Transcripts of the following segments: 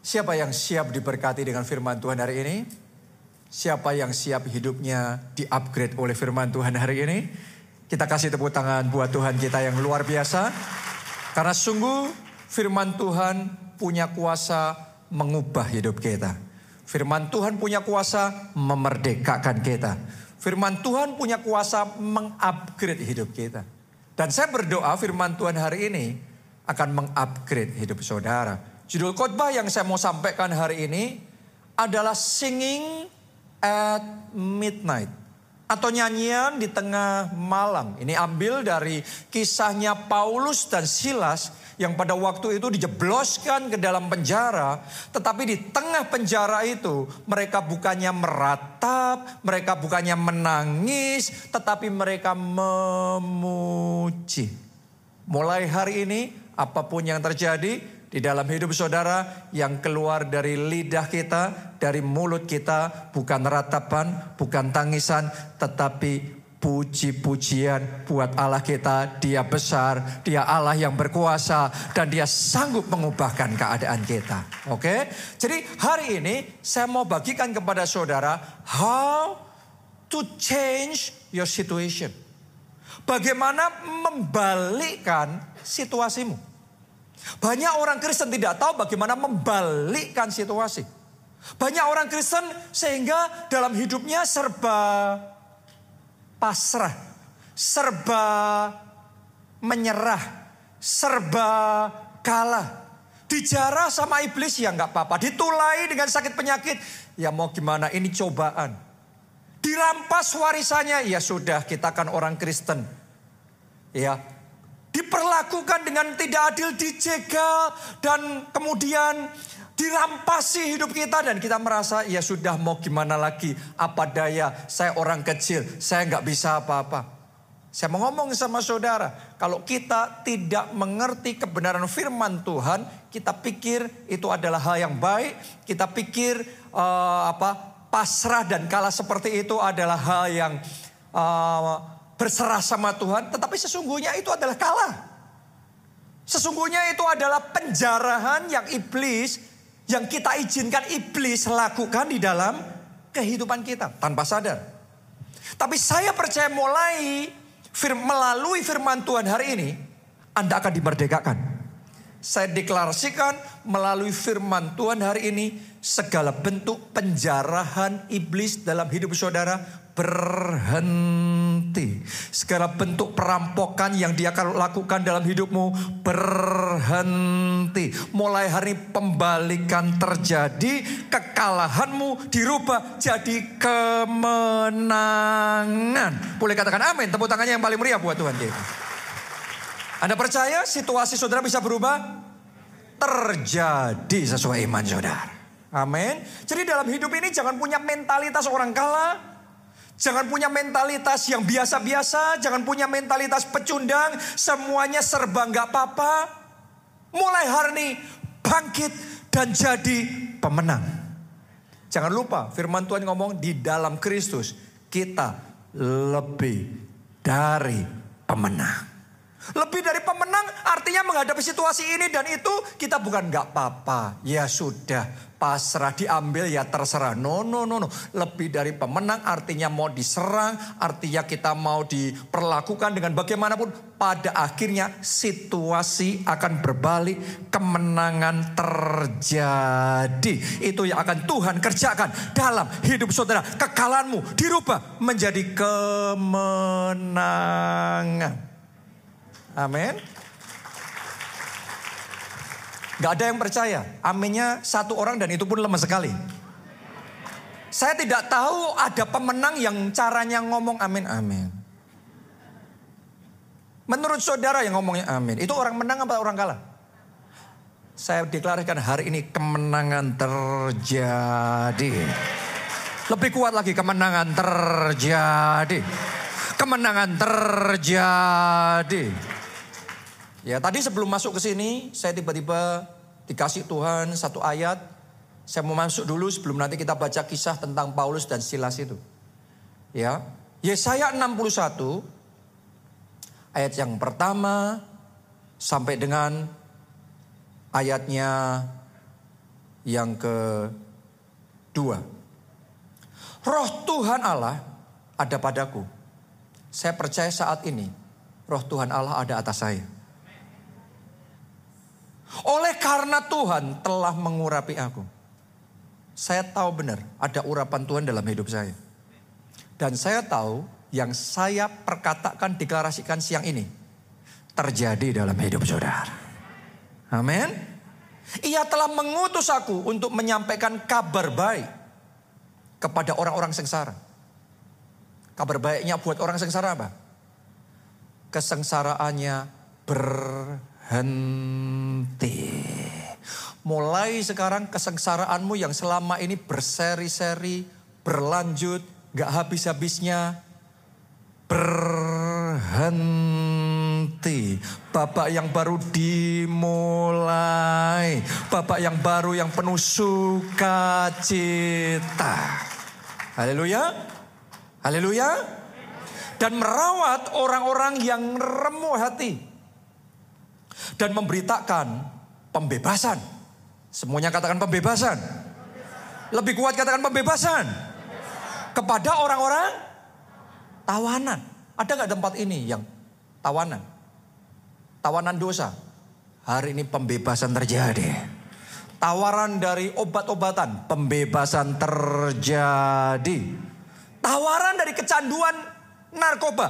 Siapa yang siap diberkati dengan firman Tuhan hari ini? Siapa yang siap hidupnya di-upgrade oleh firman Tuhan hari ini? Kita kasih tepuk tangan buat Tuhan kita yang luar biasa. Karena sungguh firman Tuhan punya kuasa mengubah hidup kita. Firman Tuhan punya kuasa memerdekakan kita. Firman Tuhan punya kuasa mengupgrade hidup kita. Dan saya berdoa firman Tuhan hari ini akan mengupgrade hidup saudara. Judul khotbah yang saya mau sampaikan hari ini adalah singing at midnight atau nyanyian di tengah malam. Ini ambil dari kisahnya Paulus dan Silas yang pada waktu itu dijebloskan ke dalam penjara, tetapi di tengah penjara itu mereka bukannya meratap, mereka bukannya menangis, tetapi mereka memuji. Mulai hari ini apa pun yang terjadi, di dalam hidup saudara yang keluar dari lidah kita, dari mulut kita, bukan ratapan, bukan tangisan, tetapi puji-pujian buat Allah kita. Dia besar, dia Allah yang berkuasa, dan dia sanggup mengubahkan keadaan kita. Oke, jadi hari ini saya mau bagikan kepada saudara how to change your situation. Bagaimana membalikkan situasimu. Banyak orang Kristen tidak tahu bagaimana membalikkan situasi. Banyak orang Kristen sehingga dalam hidupnya serba pasrah, serba menyerah, serba kalah. Dijarah sama iblis ya nggak apa-apa. Ditulai dengan sakit penyakit. Ya mau gimana ini cobaan. Dirampas warisannya ya sudah kita kan orang Kristen. Ya diperlakukan dengan tidak adil, dijegal, dan kemudian dirampasi hidup kita. Dan kita merasa ya sudah mau gimana lagi? Apa daya? Saya orang kecil saya nggak bisa apa-apa. Saya mau ngomong sama saudara kalau kita tidak mengerti kebenaran firman Tuhan kita pikir itu adalah hal yang baik kita pikir uh, apa pasrah dan kalah seperti itu adalah hal yang uh, berserah sama Tuhan, tetapi sesungguhnya itu adalah kalah. Sesungguhnya itu adalah penjarahan yang iblis, yang kita izinkan iblis lakukan di dalam kehidupan kita tanpa sadar. Tapi saya percaya mulai fir, melalui firman Tuhan hari ini, Anda akan dimerdekakan. Saya deklarasikan melalui firman Tuhan hari ini, segala bentuk penjarahan iblis dalam hidup saudara berhenti. Segala bentuk perampokan yang dia akan lakukan dalam hidupmu berhenti. Mulai hari pembalikan terjadi, kekalahanmu dirubah jadi kemenangan. Boleh katakan amin, tepuk tangannya yang paling meriah buat Tuhan kita. Anda percaya situasi saudara bisa berubah? Terjadi sesuai iman saudara. Amin. Jadi dalam hidup ini jangan punya mentalitas orang kalah, Jangan punya mentalitas yang biasa-biasa, jangan punya mentalitas pecundang, semuanya serba nggak apa-apa. Mulai hari ini bangkit dan jadi pemenang. Jangan lupa firman Tuhan ngomong di dalam Kristus kita lebih dari pemenang. Lebih dari pemenang artinya menghadapi situasi ini dan itu kita bukan nggak apa-apa. Ya sudah pasrah diambil ya terserah. No no no no. Lebih dari pemenang artinya mau diserang, artinya kita mau diperlakukan dengan bagaimanapun. Pada akhirnya situasi akan berbalik, kemenangan terjadi. Itu yang akan Tuhan kerjakan dalam hidup saudara. Kekalahanmu dirubah menjadi kemenangan. Amin. Gak ada yang percaya. Aminnya satu orang dan itu pun lemah sekali. Saya tidak tahu ada pemenang yang caranya ngomong amin amin. Menurut saudara yang ngomongnya amin, itu orang menang apa orang kalah? Saya deklarasikan hari ini kemenangan terjadi. Lebih kuat lagi kemenangan terjadi. Kemenangan terjadi. Ya tadi sebelum masuk ke sini saya tiba-tiba dikasih Tuhan satu ayat. Saya mau masuk dulu sebelum nanti kita baca kisah tentang Paulus dan Silas itu. Ya, Yesaya 61 ayat yang pertama sampai dengan ayatnya yang kedua. Roh Tuhan Allah ada padaku. Saya percaya saat ini roh Tuhan Allah ada atas saya. Oleh karena Tuhan telah mengurapi aku. Saya tahu benar ada urapan Tuhan dalam hidup saya. Dan saya tahu yang saya perkatakan deklarasikan siang ini terjadi dalam hidup saudara. Amin. Ia telah mengutus aku untuk menyampaikan kabar baik kepada orang-orang sengsara. Kabar baiknya buat orang sengsara apa? Kesengsaraannya berhenti. Mulai sekarang kesengsaraanmu yang selama ini berseri-seri, berlanjut, gak habis-habisnya, berhenti. Bapak yang baru dimulai. Bapak yang baru yang penuh sukacita. Haleluya. Haleluya. Dan merawat orang-orang yang remuk hati. Dan memberitakan pembebasan. Semuanya katakan pembebasan. Lebih kuat katakan pembebasan. Kepada orang-orang tawanan. Ada nggak tempat ini yang tawanan? Tawanan dosa. Hari ini pembebasan terjadi. Tawaran dari obat-obatan, pembebasan terjadi. Tawaran dari kecanduan narkoba,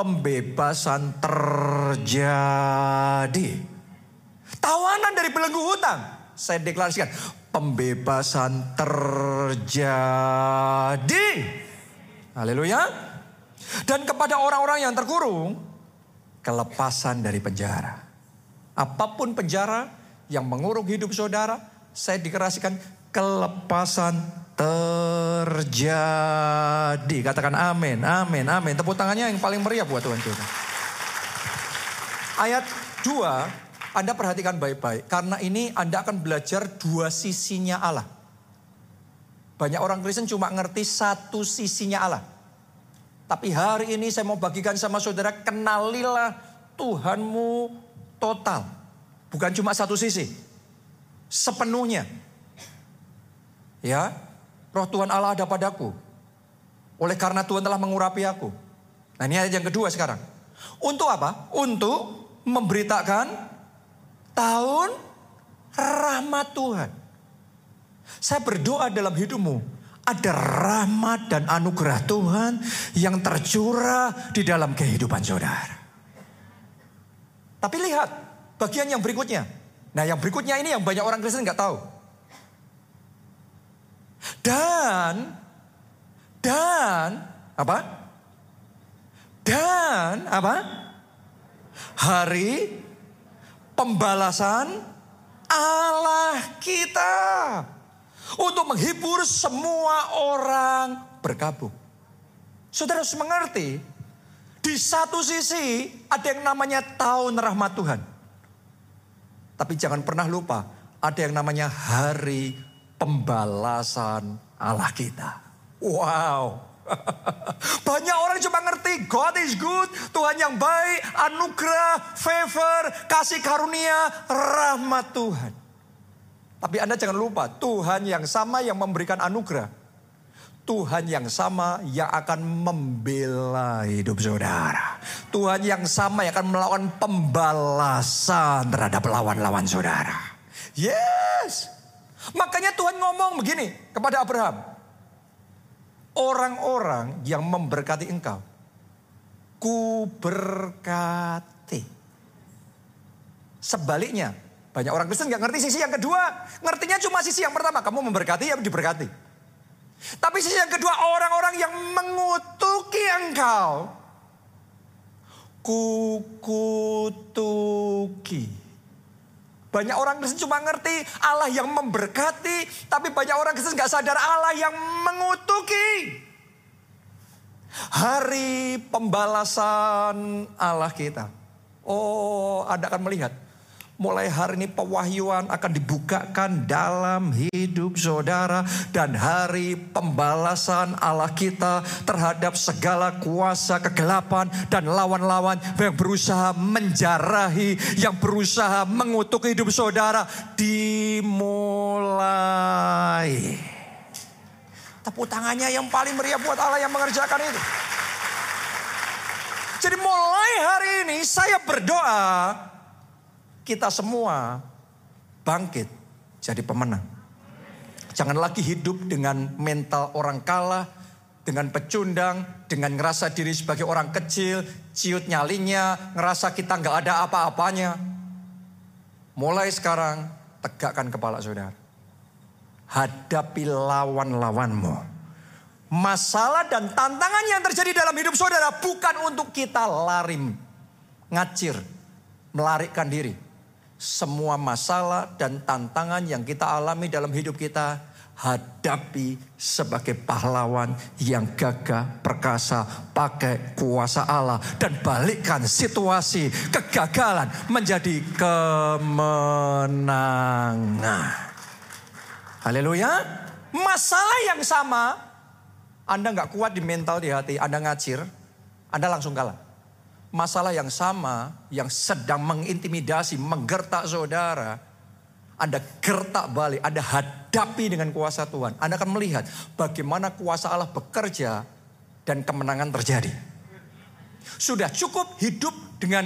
pembebasan terjadi. Tawanan dari belenggu hutang, saya deklarasikan, pembebasan terjadi. Haleluya. Dan kepada orang-orang yang terkurung, kelepasan dari penjara. Apa pun penjara, yang mengurung hidup saudara, saya dikerasikan kelepasan terjadi. Katakan amin, amin, amin. Tepuk tangannya yang paling meriah buat Tuhan kita. Ayat 2, Anda perhatikan baik-baik. Karena ini Anda akan belajar dua sisinya Allah. Banyak orang Kristen cuma ngerti satu sisinya Allah. Tapi hari ini saya mau bagikan sama saudara, kenalilah Tuhanmu total. Bukan cuma satu sisi. Sepenuhnya. Ya, roh Tuhan Allah ada padaku. Oleh karena Tuhan telah mengurapi aku. Nah ini ayat yang kedua sekarang. Untuk apa? Untuk memberitakan tahun rahmat Tuhan. Saya berdoa dalam hidupmu. Ada rahmat dan anugerah Tuhan yang tercurah di dalam kehidupan saudara. Tapi lihat, Bagian yang berikutnya. Nah yang berikutnya ini yang banyak orang Kristen nggak tahu. Dan, dan, apa? Dan, apa? Hari pembalasan Allah kita. Untuk menghibur semua orang berkabung. Saudara harus mengerti, di satu sisi ada yang namanya tahun rahmat Tuhan. Tapi jangan pernah lupa, ada yang namanya hari pembalasan Allah kita. Wow. Banyak orang cuma ngerti God is good, Tuhan yang baik, anugerah, favor, kasih karunia, rahmat Tuhan. Tapi Anda jangan lupa, Tuhan yang sama yang memberikan anugerah. Tuhan yang sama yang akan membela hidup saudara. Tuhan yang sama yang akan melakukan pembalasan terhadap lawan-lawan saudara. Yes. Makanya Tuhan ngomong begini kepada Abraham. Orang-orang yang memberkati engkau. Ku berkati. Sebaliknya, banyak orang Kristen nggak ngerti sisi yang kedua. Ngertinya cuma sisi yang pertama. Kamu memberkati, ya diberkati. Tapi sisi yang kedua orang-orang yang mengutuki engkau. Kukutuki. Banyak orang Kristen cuma ngerti Allah yang memberkati. Tapi banyak orang Kristen gak sadar Allah yang mengutuki. Hari pembalasan Allah kita. Oh Anda akan melihat. Mulai hari ini pewahyuan akan dibukakan dalam hidup saudara dan hari pembalasan Allah kita terhadap segala kuasa kegelapan dan lawan-lawan yang berusaha menjarahi, yang berusaha mengutuk hidup saudara dimulai. Tepuk tangannya yang paling meriah buat Allah yang mengerjakan itu. Jadi mulai hari ini saya berdoa kita semua bangkit jadi pemenang. Jangan lagi hidup dengan mental orang kalah, dengan pecundang, dengan ngerasa diri sebagai orang kecil, ciut nyalinya, ngerasa kita nggak ada apa-apanya. Mulai sekarang tegakkan kepala saudara. Hadapi lawan-lawanmu. Masalah dan tantangan yang terjadi dalam hidup saudara bukan untuk kita lari, ngacir, melarikan diri semua masalah dan tantangan yang kita alami dalam hidup kita hadapi sebagai pahlawan yang gagah perkasa pakai kuasa Allah dan balikkan situasi kegagalan menjadi kemenangan. Haleluya. Masalah yang sama Anda nggak kuat di mental di hati, Anda ngacir, Anda langsung kalah masalah yang sama yang sedang mengintimidasi, menggertak saudara, Anda gertak balik, Anda hadapi dengan kuasa Tuhan. Anda akan melihat bagaimana kuasa Allah bekerja dan kemenangan terjadi. Sudah cukup hidup dengan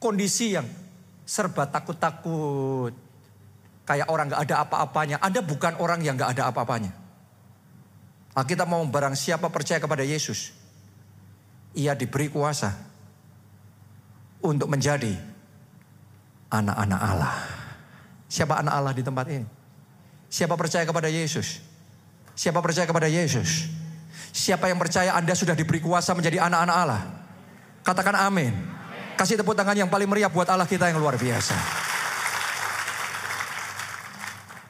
kondisi yang serba takut-takut. Kayak orang gak ada apa-apanya. Anda bukan orang yang gak ada apa-apanya. Nah, kita mau barang siapa percaya kepada Yesus. Ia diberi kuasa untuk menjadi anak-anak Allah. Siapa anak Allah di tempat ini? Siapa percaya kepada Yesus? Siapa percaya kepada Yesus? Siapa yang percaya Anda sudah diberi kuasa menjadi anak-anak Allah? Katakan amin. Kasih tepuk tangan yang paling meriah buat Allah kita yang luar biasa.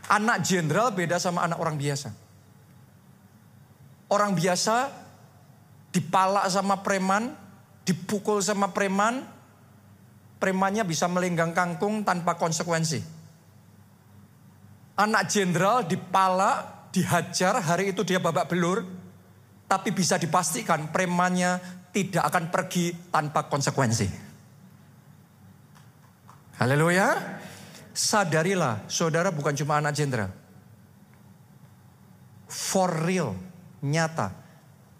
Anak jenderal beda sama anak orang biasa. Orang biasa dipalak sama preman, dipukul sama preman, premannya bisa melenggang kangkung tanpa konsekuensi. Anak jenderal dipala, dihajar, hari itu dia babak belur, tapi bisa dipastikan premannya tidak akan pergi tanpa konsekuensi. Haleluya. Sadarilah, saudara bukan cuma anak jenderal. For real, nyata,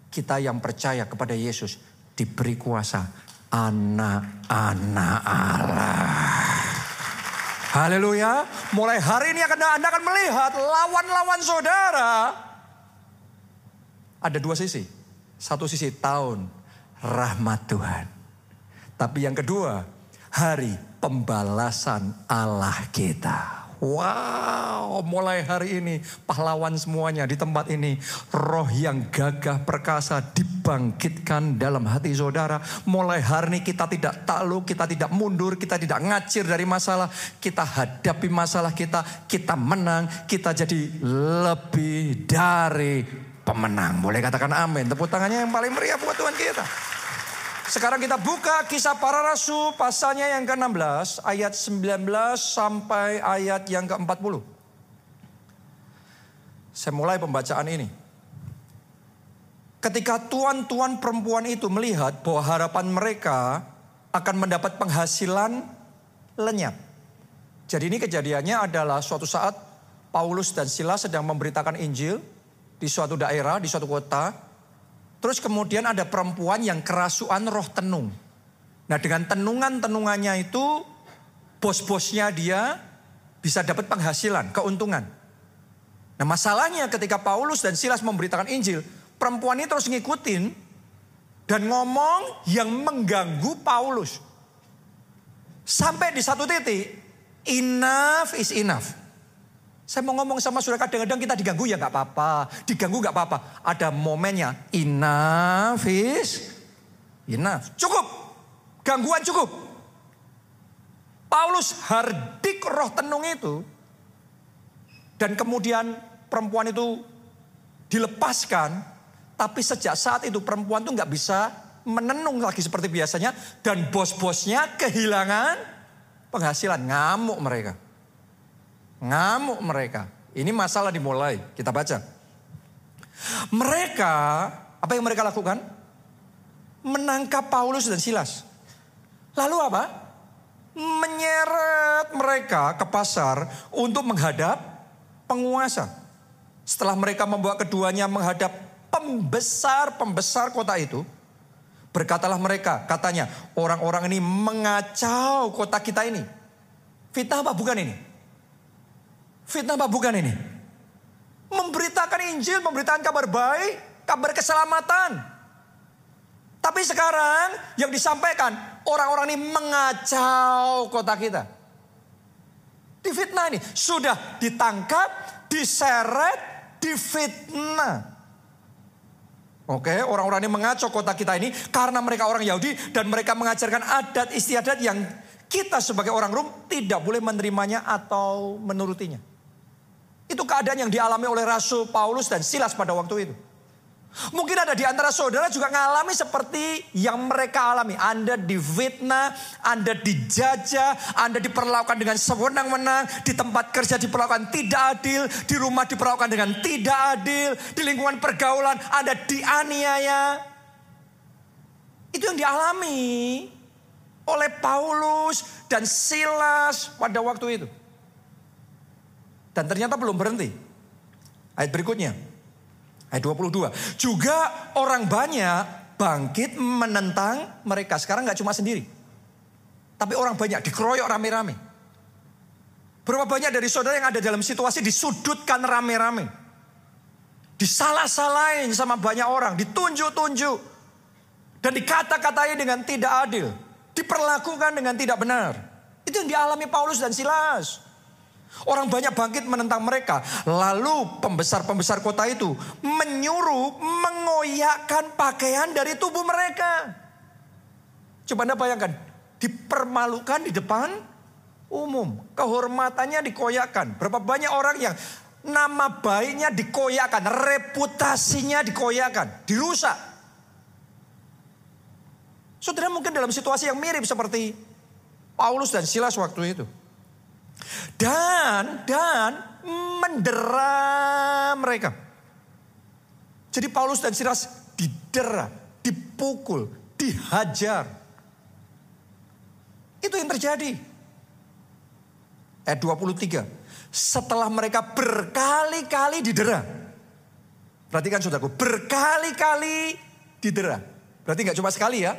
kita yang percaya kepada Yesus diberi kuasa anak-anak Allah. Haleluya. Mulai hari ini akan Anda akan melihat lawan-lawan saudara. Ada dua sisi. Satu sisi tahun rahmat Tuhan. Tapi yang kedua, hari pembalasan Allah kita. Wow, mulai hari ini pahlawan semuanya di tempat ini. Roh yang gagah perkasa dibangkitkan dalam hati saudara. Mulai hari ini kita tidak takluk, kita tidak mundur, kita tidak ngacir dari masalah. Kita hadapi masalah kita, kita menang, kita jadi lebih dari pemenang. Boleh katakan amin. Tepuk tangannya yang paling meriah buat Tuhan kita. Sekarang kita buka kisah para rasul pasalnya yang ke-16 ayat 19 sampai ayat yang ke-40. Saya mulai pembacaan ini. Ketika tuan-tuan perempuan itu melihat bahwa harapan mereka akan mendapat penghasilan lenyap. Jadi ini kejadiannya adalah suatu saat Paulus dan Silas sedang memberitakan Injil di suatu daerah, di suatu kota. Terus kemudian ada perempuan yang kerasuan roh tenung. Nah dengan tenungan-tenungannya itu bos-bosnya dia bisa dapat penghasilan, keuntungan. Nah masalahnya ketika Paulus dan Silas memberitakan Injil, perempuan ini terus ngikutin dan ngomong yang mengganggu Paulus. Sampai di satu titik, enough is enough. Saya mau ngomong sama saudara kadang-kadang kita diganggu ya nggak apa-apa. Diganggu nggak apa-apa. Ada momennya. Enough is. Cukup. Gangguan cukup. Paulus hardik roh tenung itu. Dan kemudian perempuan itu dilepaskan. Tapi sejak saat itu perempuan itu nggak bisa menenung lagi seperti biasanya. Dan bos-bosnya kehilangan penghasilan. Ngamuk mereka. Ngamuk mereka. Ini masalah dimulai. Kita baca. Mereka, apa yang mereka lakukan? Menangkap Paulus dan Silas. Lalu apa? Menyeret mereka ke pasar untuk menghadap penguasa. Setelah mereka membawa keduanya menghadap pembesar-pembesar kota itu, berkatalah mereka, katanya, orang-orang ini mengacau kota kita ini. Fitnah apa bukan ini? Fitnah apa bukan ini? Memberitakan Injil, memberitakan kabar baik, kabar keselamatan. Tapi sekarang yang disampaikan orang-orang ini mengacau kota kita. Di fitnah ini sudah ditangkap, diseret, difitnah. Oke, orang-orang ini mengacau kota kita ini karena mereka orang Yahudi dan mereka mengajarkan adat istiadat yang kita sebagai orang Rom tidak boleh menerimanya atau menurutinya. Itu keadaan yang dialami oleh Rasul Paulus dan Silas pada waktu itu. Mungkin ada di antara saudara juga mengalami seperti yang mereka alami. Anda difitnah, Anda dijajah, Anda diperlakukan dengan sewenang-wenang, di tempat kerja diperlakukan tidak adil, di rumah diperlakukan dengan tidak adil, di lingkungan pergaulan Anda dianiaya. Itu yang dialami oleh Paulus dan Silas pada waktu itu. Dan ternyata belum berhenti. Ayat berikutnya. Ayat 22. Juga orang banyak bangkit menentang mereka. Sekarang nggak cuma sendiri. Tapi orang banyak dikeroyok rame-rame. Berapa banyak dari saudara yang ada dalam situasi disudutkan rame-rame. Disalah-salahin sama banyak orang. Ditunjuk-tunjuk. Dan dikata-katai dengan tidak adil. Diperlakukan dengan tidak benar. Itu yang dialami Paulus dan Silas. Orang banyak bangkit menentang mereka. Lalu pembesar-pembesar kota itu menyuruh mengoyakkan pakaian dari tubuh mereka. Coba Anda bayangkan. Dipermalukan di depan umum. Kehormatannya dikoyakkan. Berapa banyak orang yang nama baiknya dikoyakkan. Reputasinya dikoyakkan. Dirusak. Saudara mungkin dalam situasi yang mirip seperti Paulus dan Silas waktu itu. Dan dan mendera mereka. Jadi Paulus dan Silas didera, dipukul, dihajar. Itu yang terjadi. Ayat 23. Setelah mereka berkali-kali didera. Perhatikan saudaraku, berkali-kali didera. Berarti nggak cuma sekali ya.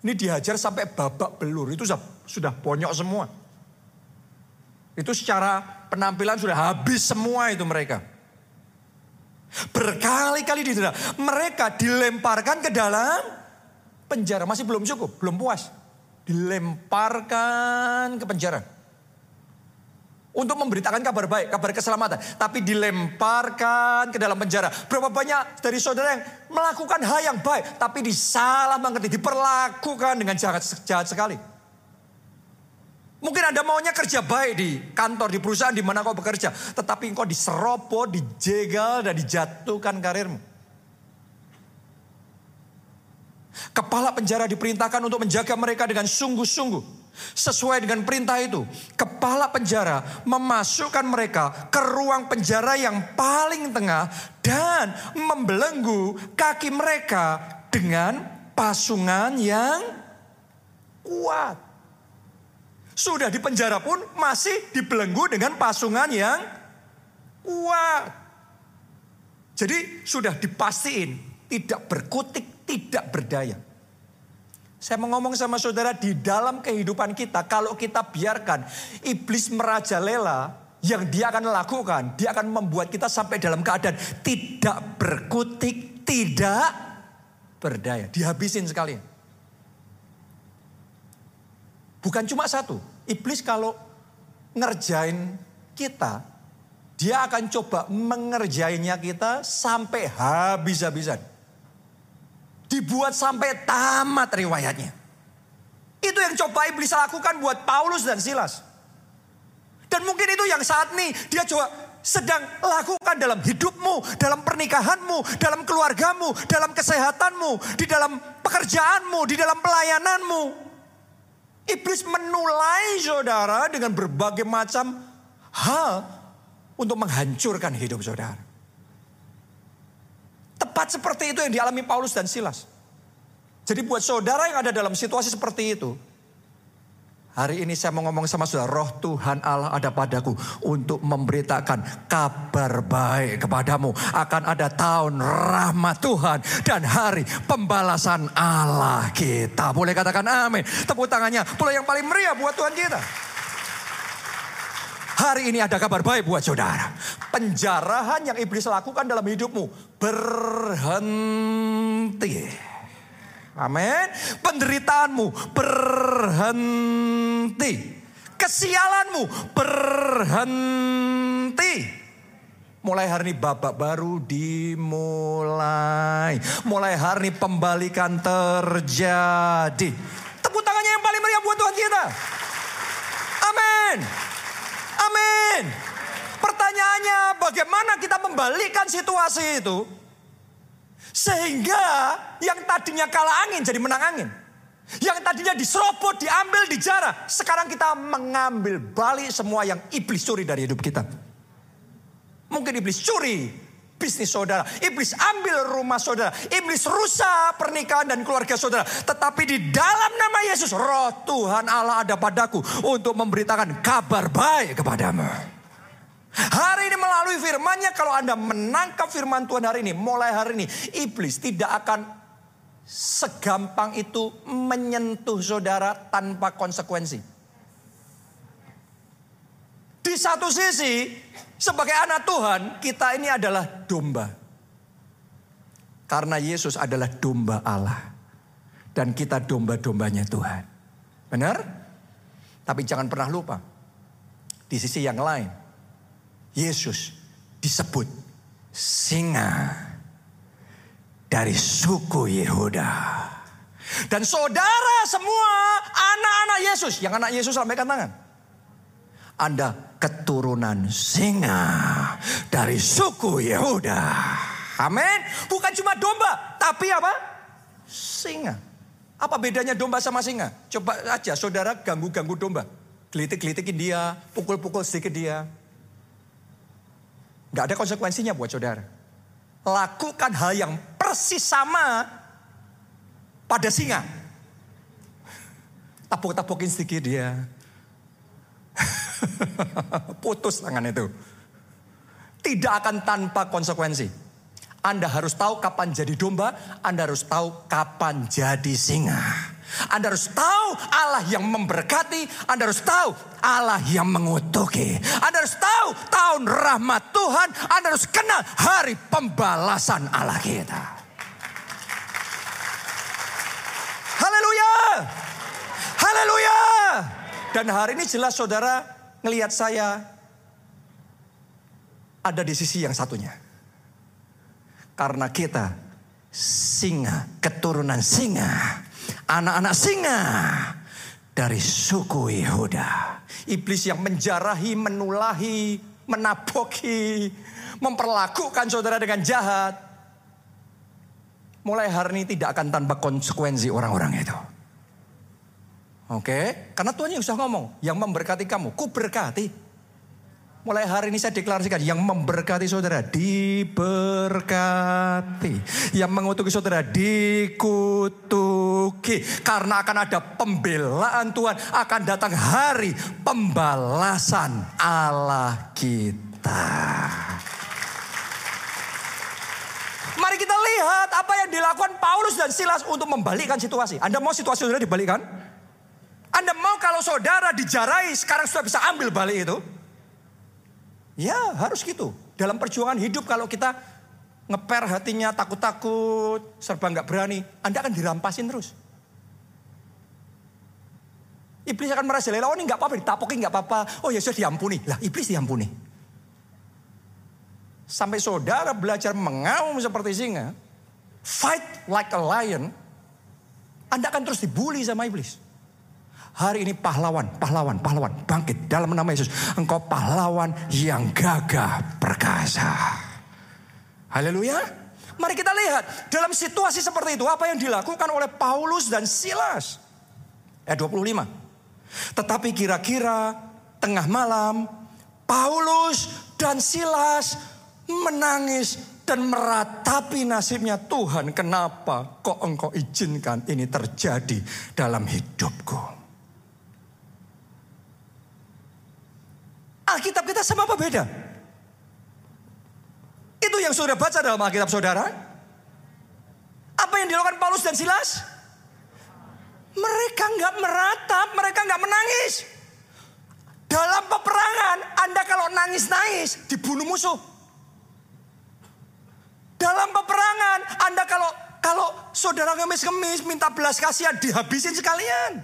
Ini dihajar sampai babak belur. Itu sudah, sudah bonyok semua. Itu secara penampilan sudah habis semua itu mereka. Berkali-kali didera. Mereka dilemparkan ke dalam penjara. Masih belum cukup, belum puas. Dilemparkan ke penjara. Untuk memberitakan kabar baik, kabar keselamatan. Tapi dilemparkan ke dalam penjara. Berapa banyak dari saudara yang melakukan hal yang baik. Tapi disalah mengerti, diperlakukan dengan jahat, jahat sekali. Mungkin Anda maunya kerja baik di kantor, di perusahaan di mana kau bekerja. Tetapi engkau diserobot, dijegal, dan dijatuhkan karirmu. Kepala penjara diperintahkan untuk menjaga mereka dengan sungguh-sungguh. Sesuai dengan perintah itu, kepala penjara memasukkan mereka ke ruang penjara yang paling tengah dan membelenggu kaki mereka dengan pasungan yang kuat. Sudah di penjara pun masih dibelenggu dengan pasungan yang kuat. Jadi sudah dipastiin tidak berkutik, tidak berdaya. Saya mau ngomong sama saudara di dalam kehidupan kita kalau kita biarkan iblis merajalela yang dia akan lakukan, dia akan membuat kita sampai dalam keadaan tidak berkutik, tidak berdaya, dihabisin sekalian. Bukan cuma satu. Iblis kalau ngerjain kita, dia akan coba mengerjainnya kita sampai habis-habisan. Dibuat sampai tamat riwayatnya. Itu yang coba iblis lakukan buat Paulus dan Silas. Dan mungkin itu yang saat ini dia coba sedang lakukan dalam hidupmu, dalam pernikahanmu, dalam keluargamu, dalam kesehatanmu, di dalam pekerjaanmu, di dalam pelayananmu. Iblis menulai saudara dengan berbagai macam hal untuk menghancurkan hidup saudara. Tepat seperti itu yang dialami Paulus dan Silas. Jadi buat saudara yang ada dalam situasi seperti itu, Hari ini saya mau ngomong sama saudara, roh Tuhan Allah ada padaku untuk memberitakan kabar baik kepadamu. Akan ada tahun rahmat Tuhan dan hari pembalasan Allah kita. Boleh katakan amin. Tepuk tangannya, pula yang paling meriah buat Tuhan kita. Hari ini ada kabar baik buat saudara. Penjarahan yang iblis lakukan dalam hidupmu berhenti. Amin. Penderitaanmu berhenti. Kesialanmu berhenti. Mulai hari ini babak baru dimulai. Mulai hari ini pembalikan terjadi. Tepuk tangannya yang paling meriah buat Tuhan kita. Amin. Amin. Pertanyaannya bagaimana kita membalikan situasi itu? Sehingga yang tadinya kalah angin jadi menang angin. Yang tadinya diserobot, diambil, dijarah. Sekarang kita mengambil balik semua yang iblis curi dari hidup kita. Mungkin iblis curi bisnis saudara. Iblis ambil rumah saudara. Iblis rusak pernikahan dan keluarga saudara. Tetapi di dalam nama Yesus, roh Tuhan Allah ada padaku untuk memberitakan kabar baik kepadamu. Hari ini melalui firmannya kalau Anda menangkap firman Tuhan hari ini. Mulai hari ini iblis tidak akan segampang itu menyentuh saudara tanpa konsekuensi. Di satu sisi sebagai anak Tuhan kita ini adalah domba. Karena Yesus adalah domba Allah. Dan kita domba-dombanya Tuhan. Benar? Tapi jangan pernah lupa. Di sisi yang lain Yesus disebut singa dari suku Yehuda. Dan saudara semua anak-anak Yesus, yang anak Yesus lambaikan tangan. Anda keturunan singa dari suku Yehuda. Amin. Bukan cuma domba, tapi apa? Singa. Apa bedanya domba sama singa? Coba aja saudara ganggu-ganggu domba. Gelitik-gelitikin dia, pukul-pukul sedikit dia. Gak ada konsekuensinya buat saudara. Lakukan hal yang persis sama pada singa. Tapuk-tapukin sedikit dia. Putus tangan itu. Tidak akan tanpa konsekuensi. Anda harus tahu kapan jadi domba, Anda harus tahu kapan jadi singa. Anda harus tahu Allah yang memberkati. Anda harus tahu Allah yang mengutuki. Anda harus tahu tahun rahmat Tuhan. Anda harus kenal hari pembalasan Allah kita. Haleluya. Haleluya. Dan hari ini jelas saudara ngelihat saya ada di sisi yang satunya. Karena kita singa, keturunan singa anak-anak singa dari suku Yehuda. Iblis yang menjarahi, menulahi, menaboki, memperlakukan saudara dengan jahat. Mulai hari ini tidak akan tanpa konsekuensi orang-orang itu. Oke, karena Tuhan yang sudah ngomong, yang memberkati kamu, ku berkati. Mulai hari ini saya deklarasikan yang memberkati saudara diberkati. Yang mengutuki saudara dikutuki. Karena akan ada pembelaan Tuhan. Akan datang hari pembalasan Allah kita. Mari kita lihat apa yang dilakukan Paulus dan Silas untuk membalikkan situasi. Anda mau situasi saudara dibalikkan? Anda mau kalau saudara dijarai sekarang sudah bisa ambil balik itu? Ya harus gitu. Dalam perjuangan hidup kalau kita ngeper hatinya takut-takut, serba nggak berani, Anda akan dirampasin terus. Iblis akan merasa oh ini nggak apa-apa, ditapokin nggak apa-apa. Oh ya sudah diampuni. Lah iblis diampuni. Sampai saudara belajar mengaum seperti singa, fight like a lion, Anda akan terus dibully sama iblis. Hari ini pahlawan, pahlawan, pahlawan. Bangkit dalam nama Yesus. Engkau pahlawan yang gagah perkasa. Haleluya. Mari kita lihat dalam situasi seperti itu apa yang dilakukan oleh Paulus dan Silas. Ayat 25. Tetapi kira-kira tengah malam Paulus dan Silas menangis dan meratapi nasibnya Tuhan kenapa kok engkau izinkan ini terjadi dalam hidupku. Alkitab kita sama apa beda? Itu yang saudara baca dalam Alkitab saudara. Apa yang dilakukan Paulus dan Silas? Mereka nggak meratap, mereka nggak menangis. Dalam peperangan, Anda kalau nangis-nangis, dibunuh musuh. Dalam peperangan, Anda kalau kalau saudara ngemis-ngemis minta belas kasihan dihabisin sekalian.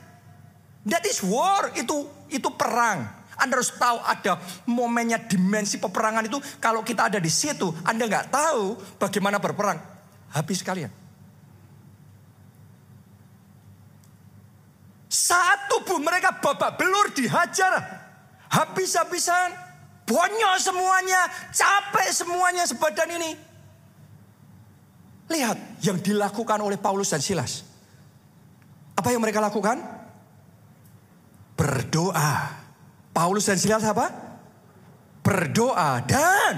That is war, itu itu perang. Anda harus tahu ada momennya dimensi peperangan itu. Kalau kita ada di situ, Anda nggak tahu bagaimana berperang. Habis sekalian. Saat tubuh mereka babak belur dihajar. Habis-habisan. Bonyol semuanya. Capek semuanya sebadan ini. Lihat yang dilakukan oleh Paulus dan Silas. Apa yang mereka lakukan? Berdoa. Paulus dan Silas apa? Berdoa dan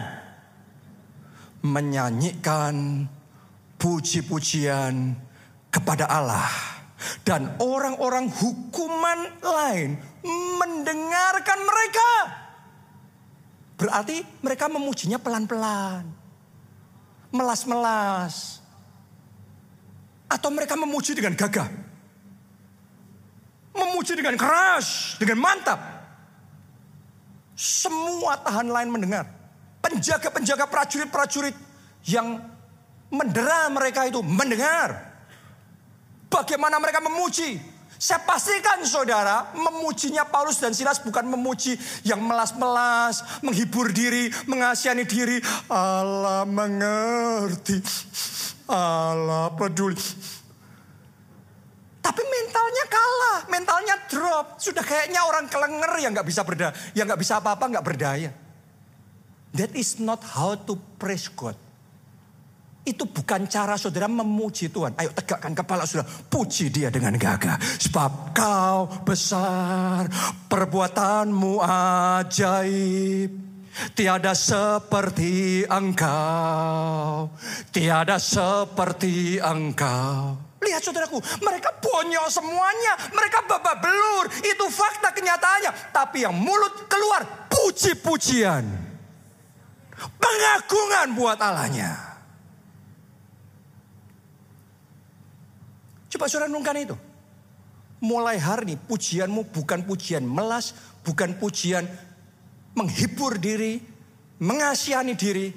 menyanyikan puji-pujian kepada Allah dan orang-orang hukuman lain mendengarkan mereka. Berarti mereka memujinya pelan-pelan. Melas-melas. Atau mereka memuji dengan gagah. Memuji dengan keras, dengan mantap. Semua tahan lain mendengar. Penjaga-penjaga prajurit-prajurit yang mendera mereka itu mendengar. Bagaimana mereka memuji. Saya pastikan saudara, memujinya Paulus dan Silas bukan memuji yang melas-melas, menghibur diri, mengasihani diri. Allah mengerti, Allah peduli. Tapi mentalnya kalah, mentalnya drop. Sudah kayaknya orang kelenger yang nggak bisa berdaya, yang nggak bisa apa-apa nggak berdaya. That is not how to praise God. Itu bukan cara saudara memuji Tuhan. Ayo tegakkan kepala saudara. Puji dia dengan gagah. Sebab kau besar. Perbuatanmu ajaib. Tiada seperti engkau. Tiada seperti engkau. Lihat saudaraku, mereka bonyol semuanya. Mereka babak belur. Itu fakta kenyataannya. Tapi yang mulut keluar puji-pujian. Pengagungan buat Allahnya. Coba saudara renungkan itu. Mulai hari ini pujianmu bukan pujian melas, bukan pujian menghibur diri, mengasihani diri,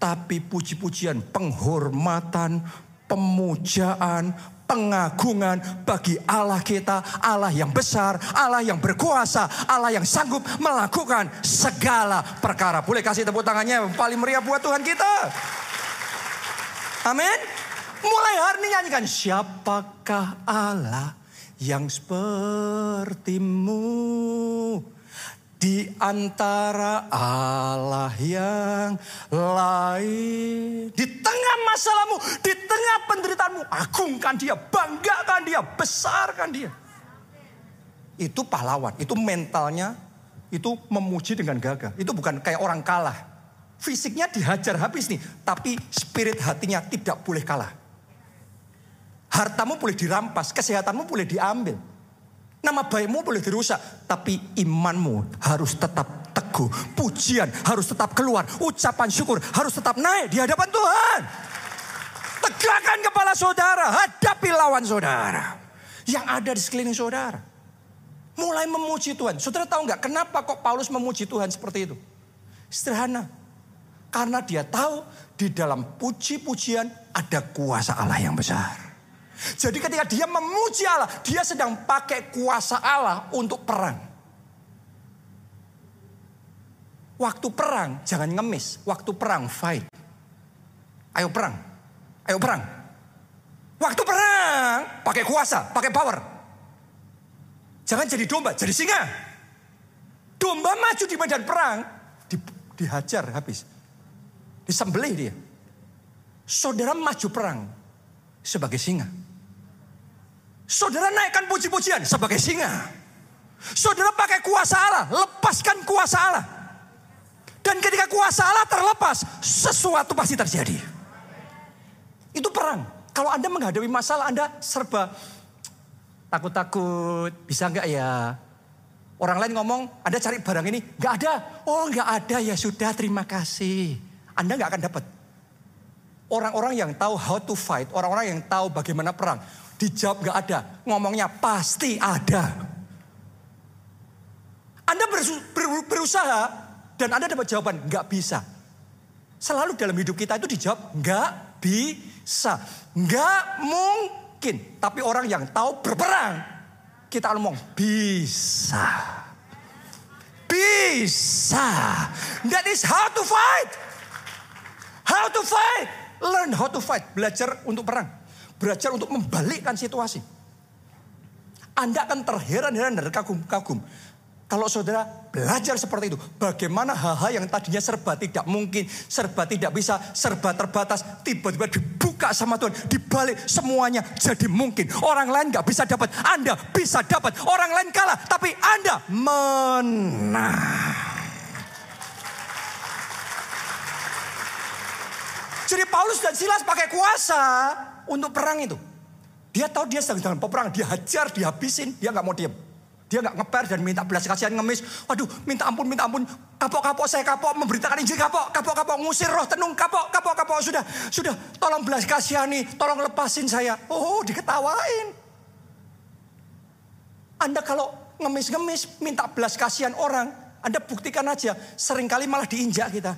tapi puji-pujian penghormatan, pemujaan, pengagungan bagi Allah kita, Allah yang besar, Allah yang berkuasa, Allah yang sanggup melakukan segala perkara. Boleh kasih tepuk tangannya paling meriah buat Tuhan kita. Amin. Mulai hari ini nyanyikan siapakah Allah yang sepertimu di antara Allah yang lain. Di tengah masalahmu, di tengah penderitaanmu, agungkan dia, banggakan dia, besarkan dia. Itu pahlawan, itu mentalnya, itu memuji dengan gagah. Itu bukan kayak orang kalah. Fisiknya dihajar habis nih, tapi spirit hatinya tidak boleh kalah. Hartamu boleh dirampas, kesehatanmu boleh diambil. Nama baikmu boleh dirusak, tapi imanmu harus tetap teguh. Pujian harus tetap keluar, ucapan syukur harus tetap naik di hadapan Tuhan. Tegakkan kepala saudara, hadapi lawan saudara. Yang ada di sekeliling saudara. Mulai memuji Tuhan. Saudara tahu nggak kenapa kok Paulus memuji Tuhan seperti itu? Sederhana. Karena dia tahu di dalam puji-pujian ada kuasa Allah yang besar. Jadi ketika dia memuji Allah, dia sedang pakai kuasa Allah untuk perang. Waktu perang jangan ngemis, waktu perang fight. Ayo perang. Ayo perang. Waktu perang pakai kuasa, pakai power. Jangan jadi domba, jadi singa. Domba maju di medan perang, di, dihajar habis. Disembelih dia. Saudara maju perang sebagai singa. Saudara naikkan puji-pujian sebagai singa. Saudara pakai kuasa Allah, lepaskan kuasa Allah. Dan ketika kuasa Allah terlepas, sesuatu pasti terjadi. Itu perang. Kalau Anda menghadapi masalah, Anda serba takut-takut, bisa nggak ya? Orang lain ngomong, Anda cari barang ini, nggak ada. Oh nggak ada, ya sudah terima kasih. Anda nggak akan dapat. Orang-orang yang tahu how to fight, orang-orang yang tahu bagaimana perang, dijawab nggak ada. Ngomongnya pasti ada. Anda berusaha dan Anda dapat jawaban nggak bisa. Selalu dalam hidup kita itu dijawab nggak bisa, nggak mungkin. Tapi orang yang tahu berperang, kita ngomong bisa, bisa. That is how to fight. How to fight. Learn how to fight. Belajar untuk perang. Belajar untuk membalikkan situasi. Anda akan terheran-heran dan kagum-kagum. Kalau saudara belajar seperti itu, bagaimana hal-hal yang tadinya serba tidak mungkin, serba tidak bisa, serba terbatas, tiba-tiba dibuka sama Tuhan, dibalik semuanya jadi mungkin. Orang lain nggak bisa dapat, Anda bisa dapat. Orang lain kalah, tapi Anda menang. Jadi Paulus dan Silas pakai kuasa untuk perang itu. Dia tahu dia sedang dalam peperang, dia hajar, dihabisin, dia nggak mau diam. Dia nggak ngeper dan minta belas kasihan ngemis. Waduh, minta ampun, minta ampun. Kapok-kapok saya kapok memberitakan Injil kapok, kapok-kapok ngusir roh tenung kapok, kapok-kapok sudah, sudah. Tolong belas kasihani, tolong lepasin saya. Oh, diketawain. Anda kalau ngemis-ngemis minta belas kasihan orang, Anda buktikan aja, sering kali malah diinjak kita.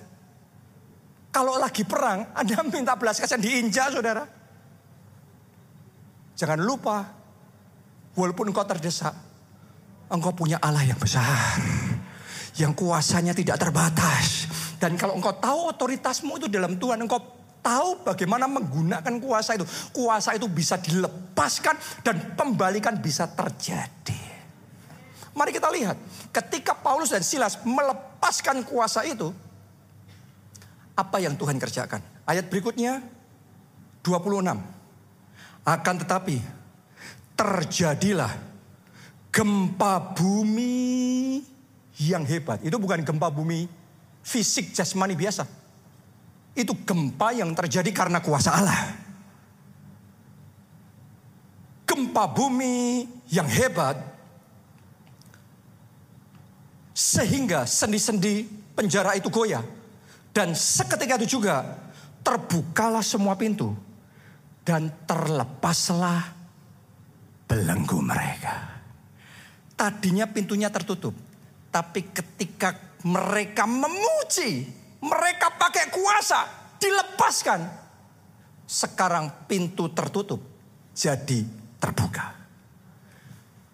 Kalau lagi perang, Anda minta belas kasihan diinjak, saudara. Jangan lupa, walaupun engkau terdesak, Engkau punya Allah yang besar. Yang kuasanya tidak terbatas. Dan kalau engkau tahu otoritasmu itu dalam Tuhan. Engkau tahu bagaimana menggunakan kuasa itu. Kuasa itu bisa dilepaskan dan pembalikan bisa terjadi. Mari kita lihat. Ketika Paulus dan Silas melepaskan kuasa itu. Apa yang Tuhan kerjakan? Ayat berikutnya 26. Akan tetapi terjadilah gempa bumi yang hebat. Itu bukan gempa bumi fisik jasmani biasa. Itu gempa yang terjadi karena kuasa Allah. Gempa bumi yang hebat sehingga sendi-sendi penjara itu goyah. Dan seketika itu juga terbukalah semua pintu dan terlepaslah belenggu mereka. Tadinya pintunya tertutup. Tapi ketika mereka memuji, mereka pakai kuasa, dilepaskan. Sekarang pintu tertutup jadi terbuka.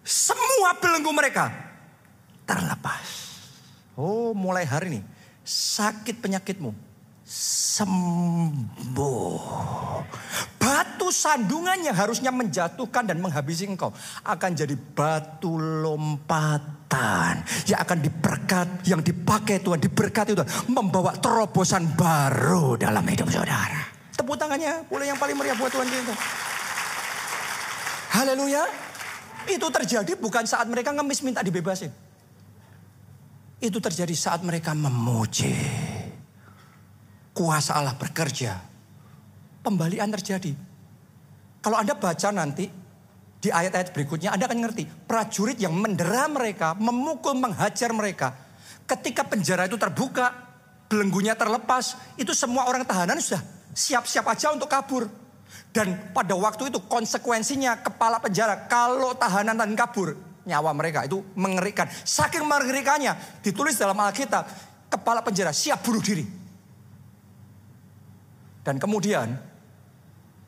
Semua belenggu mereka terlepas. Oh, mulai hari ini sakit penyakitmu sembuh. Sandungan yang harusnya menjatuhkan dan menghabisi engkau akan jadi batu lompatan yang akan diberkat, yang dipakai Tuhan, diberkati Tuhan, membawa terobosan baru dalam hidup saudara. Tepuk tangannya, boleh yang paling meriah buat Tuhan kita. Haleluya. Itu terjadi bukan saat mereka ngemis minta dibebasin. Itu terjadi saat mereka memuji kuasa Allah bekerja, pembalian terjadi. Kalau Anda baca nanti di ayat-ayat berikutnya, Anda akan ngerti. Prajurit yang mendera mereka, memukul, menghajar mereka. Ketika penjara itu terbuka, belenggunya terlepas, itu semua orang tahanan sudah siap-siap aja untuk kabur. Dan pada waktu itu konsekuensinya kepala penjara, kalau tahanan dan kabur, nyawa mereka itu mengerikan. Saking mengerikannya, ditulis dalam Alkitab, kepala penjara siap bunuh diri. Dan kemudian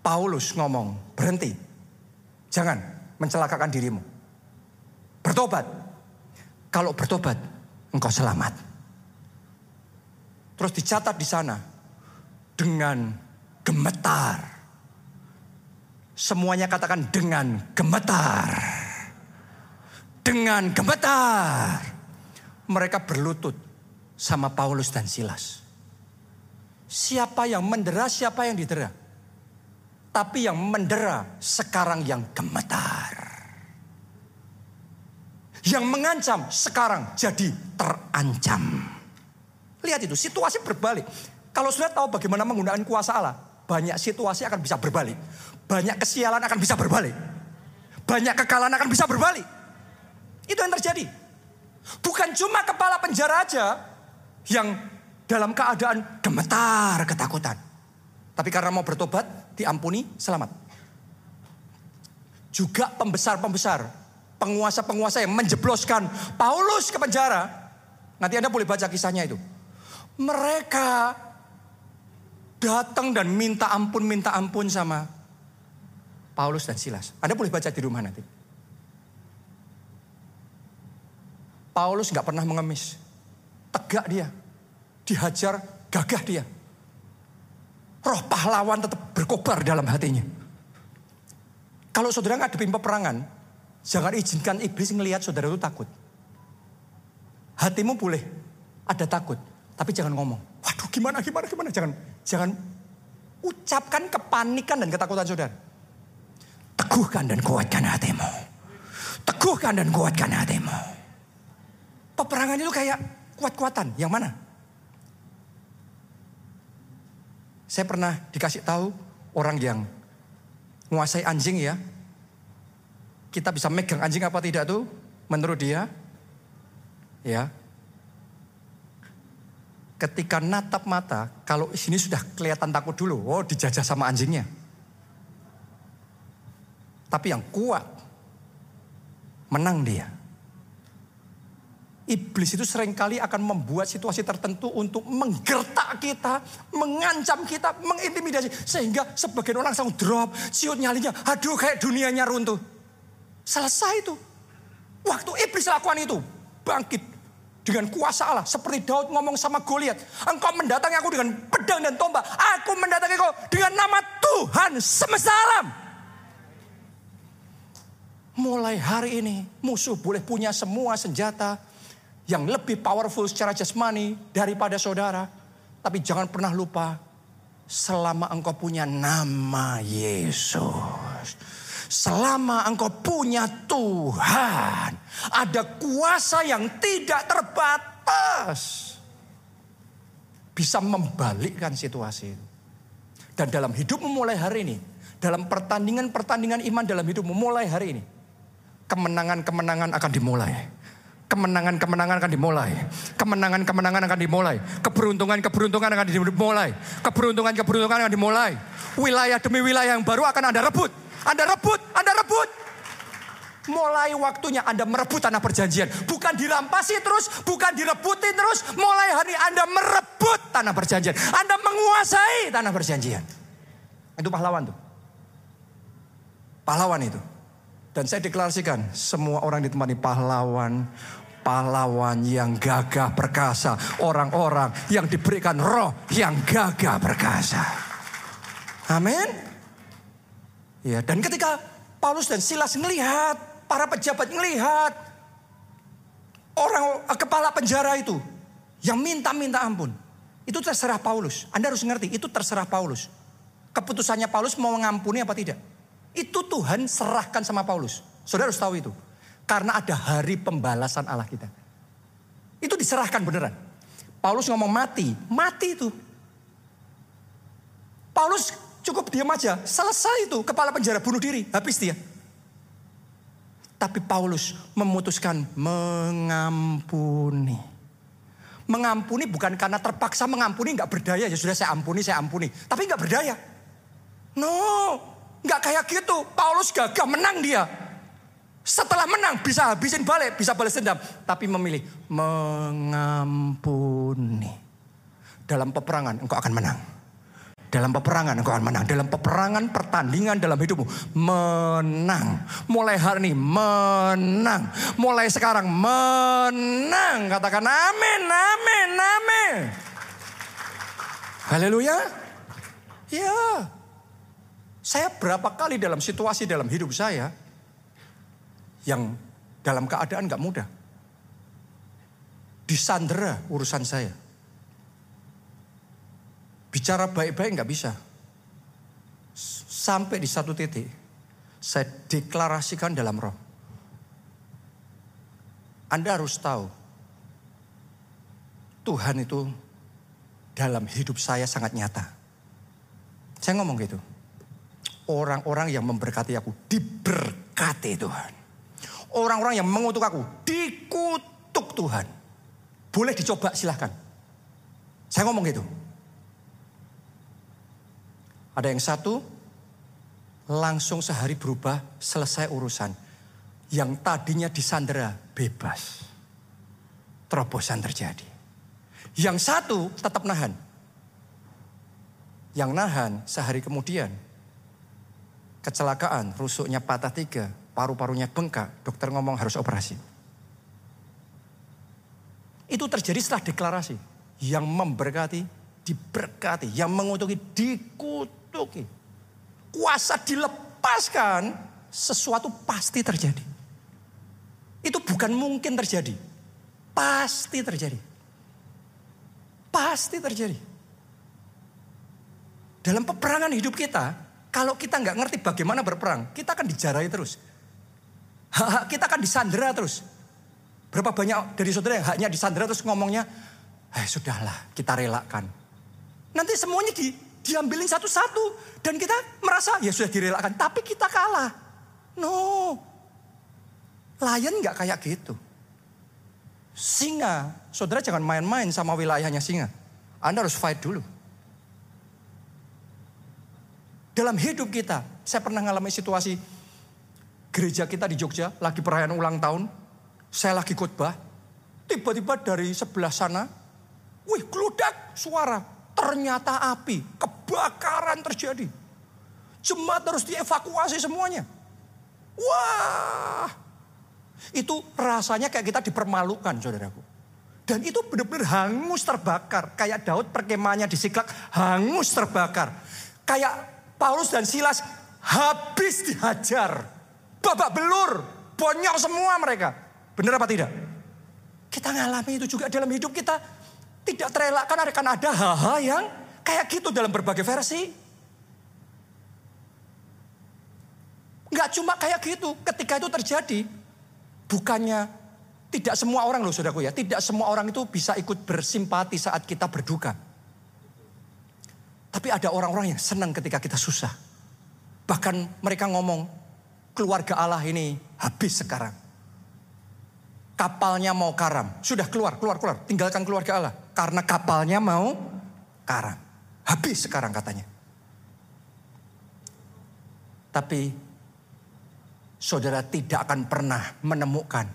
Paulus ngomong, berhenti. Jangan mencelakakan dirimu. Bertobat. Kalau bertobat, engkau selamat. Terus dicatat di sana dengan gemetar. Semuanya katakan dengan gemetar. Dengan gemetar. Mereka berlutut sama Paulus dan Silas. Siapa yang mendera, siapa yang didera. Tapi yang mendera sekarang yang gemetar. Yang mengancam sekarang jadi terancam. Lihat itu, situasi berbalik. Kalau sudah tahu bagaimana menggunakan kuasa Allah, banyak situasi akan bisa berbalik. Banyak kesialan akan bisa berbalik. Banyak kekalahan akan bisa berbalik. Itu yang terjadi. Bukan cuma kepala penjara aja yang dalam keadaan gemetar ketakutan. Tapi karena mau bertobat, diampuni, selamat. Juga pembesar-pembesar, penguasa-penguasa yang menjebloskan Paulus ke penjara. Nanti Anda boleh baca kisahnya itu. Mereka datang dan minta ampun, minta ampun sama Paulus dan Silas. Anda boleh baca di rumah nanti. Paulus nggak pernah mengemis. Tegak dia. Dihajar, gagah dia. Roh pahlawan tetap berkobar dalam hatinya. Kalau saudara ngadepin peperangan, jangan izinkan iblis ngelihat saudara itu takut. Hatimu boleh ada takut, tapi jangan ngomong. Waduh gimana, gimana, gimana. Jangan, jangan ucapkan kepanikan dan ketakutan saudara. Teguhkan dan kuatkan hatimu. Teguhkan dan kuatkan hatimu. Peperangan itu kayak kuat-kuatan. Yang mana? Saya pernah dikasih tahu orang yang menguasai anjing ya. Kita bisa megang anjing apa tidak tuh? Menurut dia, ya. Ketika natap mata, kalau sini sudah kelihatan takut dulu, oh dijajah sama anjingnya. Tapi yang kuat, menang dia. Iblis itu sering kali akan membuat situasi tertentu untuk menggertak kita, mengancam kita, mengintimidasi. Sehingga sebagian orang langsung drop, siut nyalinya, aduh kayak dunianya runtuh. Selesai itu. Waktu iblis lakukan itu, bangkit dengan kuasa Allah. Seperti Daud ngomong sama Goliat, engkau mendatangi aku dengan pedang dan tombak. Aku mendatangi kau dengan nama Tuhan semesta alam. Mulai hari ini musuh boleh punya semua senjata, yang lebih powerful secara jasmani daripada saudara. Tapi jangan pernah lupa, selama engkau punya nama Yesus. Selama engkau punya Tuhan, ada kuasa yang tidak terbatas. Bisa membalikkan situasi itu. Dan dalam hidup memulai hari ini, dalam pertandingan-pertandingan iman dalam hidup memulai hari ini, kemenangan-kemenangan akan dimulai kemenangan-kemenangan akan dimulai. Kemenangan-kemenangan akan dimulai. Keberuntungan-keberuntungan akan dimulai. Keberuntungan-keberuntungan akan dimulai. Wilayah demi wilayah yang baru akan Anda rebut. Anda rebut, Anda rebut. Mulai waktunya Anda merebut tanah perjanjian. Bukan dirampasi terus, bukan direbutin terus. Mulai hari Anda merebut tanah perjanjian. Anda menguasai tanah perjanjian. Itu pahlawan tuh. Pahlawan itu. Dan saya deklarasikan, semua orang ditemani pahlawan, pahlawan yang gagah perkasa, orang-orang yang diberikan roh yang gagah perkasa. Amin. Ya, dan ketika Paulus dan Silas melihat, para pejabat melihat orang eh, kepala penjara itu yang minta-minta ampun. Itu terserah Paulus. Anda harus ngerti, itu terserah Paulus. Keputusannya Paulus mau mengampuni apa tidak. Itu Tuhan serahkan sama Paulus. Saudara harus tahu itu. Karena ada hari pembalasan Allah kita. Itu diserahkan beneran. Paulus ngomong mati, mati itu. Paulus cukup diam aja, selesai itu kepala penjara bunuh diri, habis dia. Tapi Paulus memutuskan mengampuni. Mengampuni bukan karena terpaksa mengampuni, nggak berdaya ya sudah saya ampuni, saya ampuni. Tapi nggak berdaya. No, Nggak kayak gitu. Paulus gagah menang dia. Setelah menang bisa habisin balik, bisa balas dendam. Tapi memilih mengampuni. Dalam peperangan engkau akan menang. Dalam peperangan engkau akan menang. Dalam peperangan pertandingan dalam hidupmu. Menang. Mulai hari ini menang. Mulai sekarang menang. Katakan amin, amin, amin. Haleluya. Ya. Saya berapa kali dalam situasi dalam hidup saya yang dalam keadaan gak mudah. Disandera urusan saya. Bicara baik-baik gak bisa. Sampai di satu titik, saya deklarasikan dalam roh. Anda harus tahu, Tuhan itu dalam hidup saya sangat nyata. Saya ngomong gitu. Orang-orang yang memberkati aku diberkati Tuhan. Orang-orang yang mengutuk aku dikutuk Tuhan. Boleh dicoba silahkan. Saya ngomong gitu. Ada yang satu langsung sehari berubah selesai urusan. Yang tadinya disandera bebas. Terobosan terjadi. Yang satu tetap nahan. Yang nahan sehari kemudian kecelakaan, rusuknya patah tiga, paru-parunya bengkak, dokter ngomong harus operasi. Itu terjadi setelah deklarasi. Yang memberkati, diberkati. Yang mengutuki, dikutuki. Kuasa dilepaskan, sesuatu pasti terjadi. Itu bukan mungkin terjadi. Pasti terjadi. Pasti terjadi. Dalam peperangan hidup kita, kalau kita nggak ngerti bagaimana berperang, kita akan dijarai terus. Hak-hak kita akan disandera terus. Berapa banyak dari saudara yang haknya disandera terus ngomongnya, eh sudahlah kita relakan. Nanti semuanya di, diambilin satu-satu. Dan kita merasa ya sudah direlakan. Tapi kita kalah. No. Lion nggak kayak gitu. Singa, saudara jangan main-main sama wilayahnya singa. Anda harus fight dulu. Dalam hidup kita, saya pernah mengalami situasi gereja kita di Jogja lagi perayaan ulang tahun. Saya lagi khotbah. Tiba-tiba dari sebelah sana, wih keludak suara. Ternyata api, kebakaran terjadi. Jemaat harus dievakuasi semuanya. Wah, itu rasanya kayak kita dipermalukan saudaraku. Dan itu benar-benar hangus terbakar. Kayak Daud perkemahnya di Siklak hangus terbakar. Kayak Paulus dan Silas habis dihajar. Babak belur, bonyok semua mereka. Benar apa tidak? Kita ngalami itu juga dalam hidup kita. Tidak terelakkan akan ada hal-hal yang kayak gitu dalam berbagai versi. Enggak cuma kayak gitu. Ketika itu terjadi, bukannya tidak semua orang loh saudaraku ya. Tidak semua orang itu bisa ikut bersimpati saat kita berduka. Tapi ada orang-orang yang senang ketika kita susah. Bahkan mereka ngomong, keluarga Allah ini habis sekarang kapalnya mau karam. Sudah keluar, keluar, keluar. Tinggalkan keluarga Allah. Karena kapalnya mau karam. Habis sekarang katanya. Tapi saudara tidak akan pernah menemukan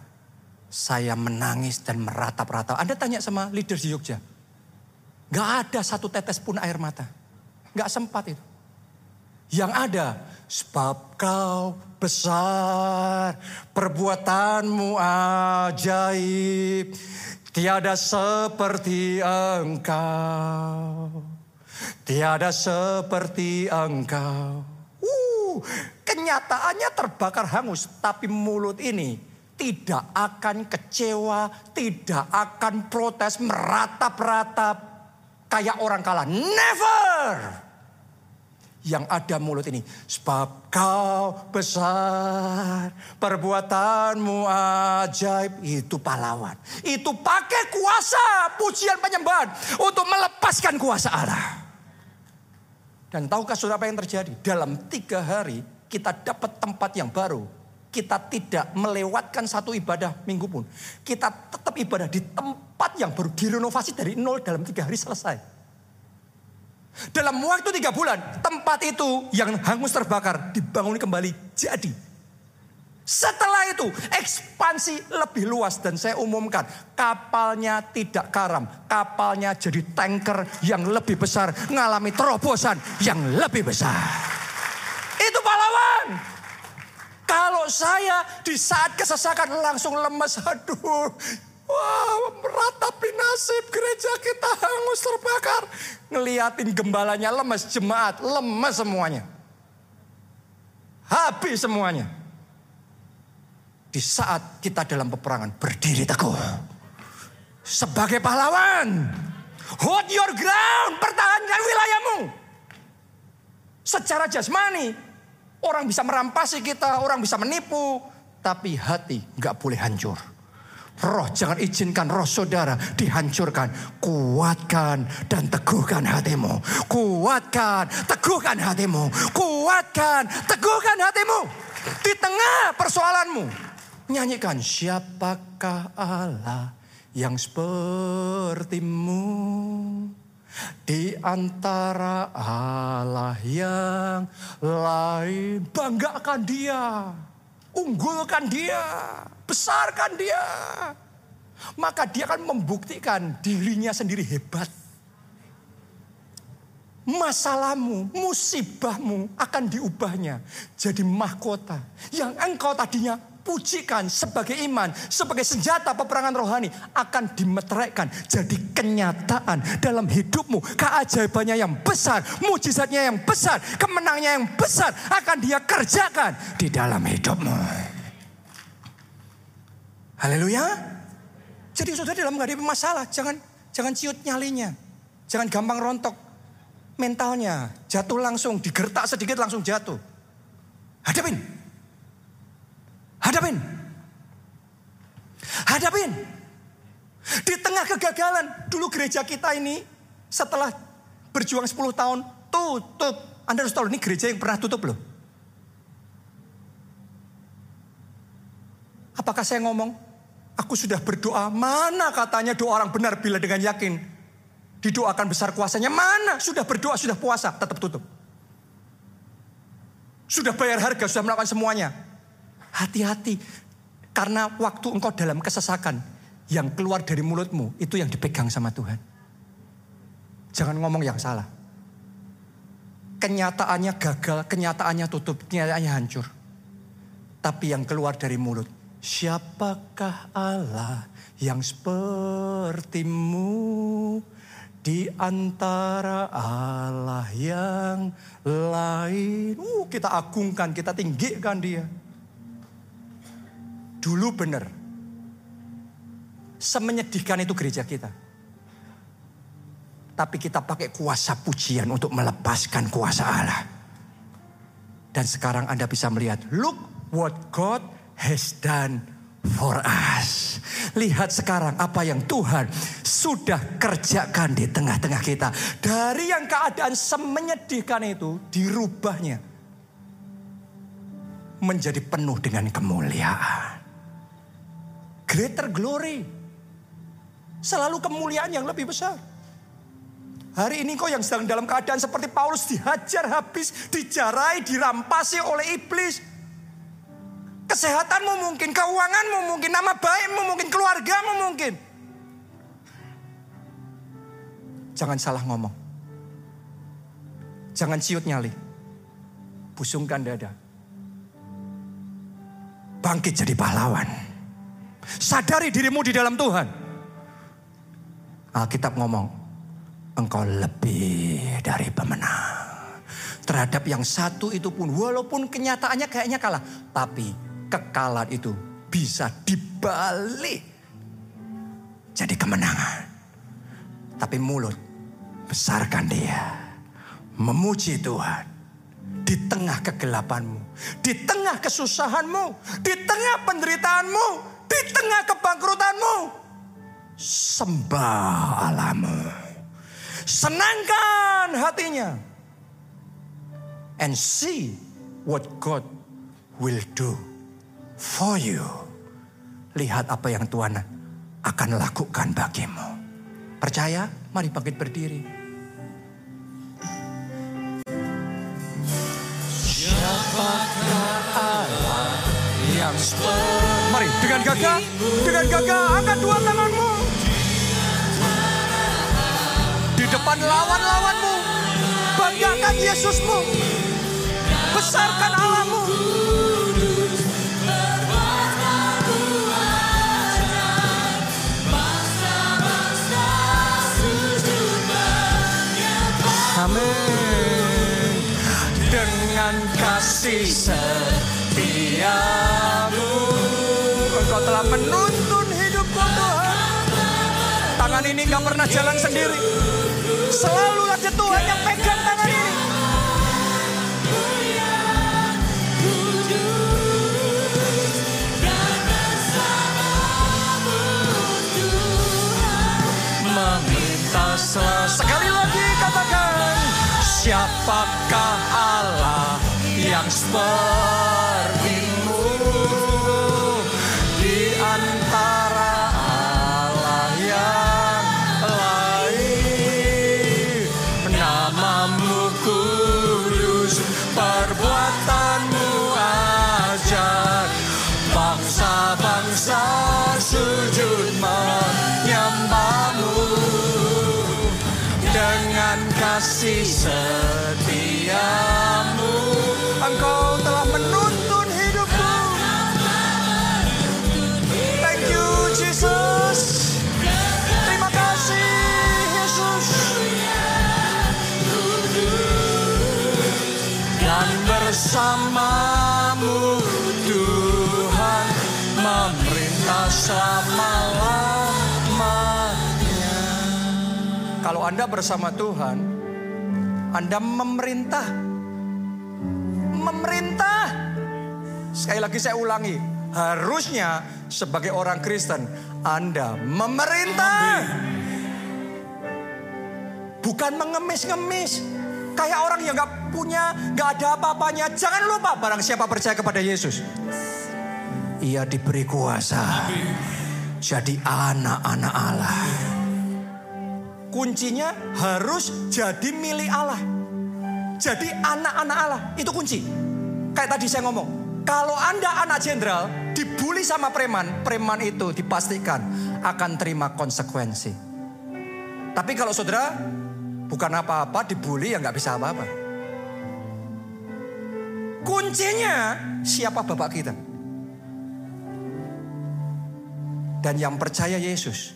saya menangis dan meratap-ratap. Anda tanya sama leader di Jogja. Gak ada satu tetes pun air mata. Gak sempat itu. Yang ada sebab kau besar, perbuatanmu ajaib, tiada seperti engkau, tiada seperti engkau. Uh, kenyataannya terbakar hangus, tapi mulut ini tidak akan kecewa, tidak akan protes, meratap-ratap kayak orang kalah. Never! Yang ada mulut ini. Sebab kau besar, perbuatanmu ajaib. Itu pahlawan. Itu pakai kuasa pujian penyembahan untuk melepaskan kuasa Allah. Dan tahukah saudara apa yang terjadi? Dalam tiga hari kita dapat tempat yang baru. Kita tidak melewatkan satu ibadah minggu pun. Kita tetap ibadah di tempat yang baru direnovasi dari nol dalam tiga hari selesai. Dalam waktu tiga bulan, tempat itu yang hangus terbakar dibangun kembali jadi. Setelah itu ekspansi lebih luas dan saya umumkan kapalnya tidak karam. Kapalnya jadi tanker yang lebih besar mengalami terobosan yang lebih besar. Itu pahlawan. Kalau saya di saat kesesakan langsung lemes. Aduh Wah, meratapi nasib gereja kita hangus terbakar. Ngeliatin gembalanya lemes, jemaat lemes semuanya. Habis semuanya. Di saat kita dalam peperangan berdiri teguh. Sebagai pahlawan. Hold your ground, pertahankan wilayahmu. Secara jasmani, orang bisa merampasi kita, orang bisa menipu. Tapi hati nggak boleh hancur Roh jangan izinkan roh saudara dihancurkan. Kuatkan dan teguhkan hatimu. Kuatkan, teguhkan hatimu. Kuatkan, teguhkan hatimu. Di tengah persoalanmu. Nyanyikan siapakah Allah yang sepertimu. Di antara Allah yang lain. Banggakan dia. Unggulkan dia besarkan dia. Maka dia akan membuktikan dirinya sendiri hebat. Masalahmu, musibahmu akan diubahnya jadi mahkota. Yang engkau tadinya pujikan sebagai iman, sebagai senjata peperangan rohani akan dimeteraikan jadi kenyataan dalam hidupmu. Keajaibannya yang besar, mujizatnya yang besar, kemenangnya yang besar akan dia kerjakan di dalam hidupmu. Haleluya. Jadi saudara dalam menghadapi masalah, jangan jangan ciut nyalinya. Jangan gampang rontok mentalnya. Jatuh langsung, digertak sedikit langsung jatuh. Hadapin. Hadapin. Hadapin. Di tengah kegagalan, dulu gereja kita ini setelah berjuang 10 tahun tutup. Anda harus tahu ini gereja yang pernah tutup loh. Apakah saya ngomong Aku sudah berdoa, mana katanya doa orang benar bila dengan yakin didoakan besar kuasanya. Mana sudah berdoa, sudah puasa, tetap tutup. Sudah bayar harga, sudah melakukan semuanya. Hati-hati, karena waktu engkau dalam kesesakan, yang keluar dari mulutmu itu yang dipegang sama Tuhan. Jangan ngomong yang salah. Kenyataannya gagal, kenyataannya tutup, kenyataannya hancur. Tapi yang keluar dari mulut Siapakah Allah yang sepertimu di antara Allah yang lain? Uh, kita agungkan, kita tinggikan dia. Dulu benar. Semenyedihkan itu gereja kita. Tapi kita pakai kuasa pujian untuk melepaskan kuasa Allah. Dan sekarang Anda bisa melihat, look what God has done for us. Lihat sekarang apa yang Tuhan sudah kerjakan di tengah-tengah kita. Dari yang keadaan semenyedihkan itu dirubahnya. Menjadi penuh dengan kemuliaan. Greater glory. Selalu kemuliaan yang lebih besar. Hari ini kau yang sedang dalam keadaan seperti Paulus dihajar habis, dijarai, dirampasi oleh iblis. Kesehatanmu mungkin, keuanganmu mungkin, nama baikmu mungkin, keluargamu mungkin. Jangan salah ngomong. Jangan ciut nyali. Busungkan dada. Bangkit jadi pahlawan. Sadari dirimu di dalam Tuhan. Alkitab ngomong, engkau lebih dari pemenang. Terhadap yang satu itu pun, walaupun kenyataannya kayaknya kalah. Tapi kekalahan itu bisa dibalik jadi kemenangan. Tapi mulut besarkan dia. Memuji Tuhan. Di tengah kegelapanmu. Di tengah kesusahanmu. Di tengah penderitaanmu. Di tengah kebangkrutanmu. Sembah alamu. Senangkan hatinya. And see what God will do for you. Lihat apa yang Tuhan akan lakukan bagimu. Percaya? Mari bangkit berdiri. Siapakah Allah yang Mari dengan gagah, dengan gagah angkat dua tanganmu. Di depan lawan-lawanmu, banggakan Yesusmu. Besarkan Allahmu. setiamu Engkau telah menuntun hidupku Tuhan. Tangan ini gak pernah jalan sendiri. Selalu aja Tuhan yang pegang tangan ini. Sekali lagi katakan Siapakah Allah? Yang sepertimu di antara Allah yang lain? Namamu kudus, perbuatanmu ajar. Bangsa-bangsa sujud menyembahmu dengan kasih setiamu selama-lamanya. Kalau Anda bersama Tuhan Anda memerintah. Memerintah. Sekali lagi saya ulangi Harusnya sebagai orang Kristen Anda memerintah. Bukan mengemis-ngemis. Kayak orang yang gak punya, gak ada apa-apanya. Jangan lupa barang siapa percaya kepada Yesus. Ia diberi kuasa. Jadi anak-anak Allah. Kuncinya harus jadi milik Allah. Jadi anak-anak Allah. Itu kunci. Kayak tadi saya ngomong. Kalau Anda anak jenderal, dibully sama preman. Preman itu dipastikan akan terima konsekuensi. Tapi kalau saudara bukan apa-apa, dibully ya nggak bisa apa-apa. Kuncinya siapa bapak kita? Dan yang percaya Yesus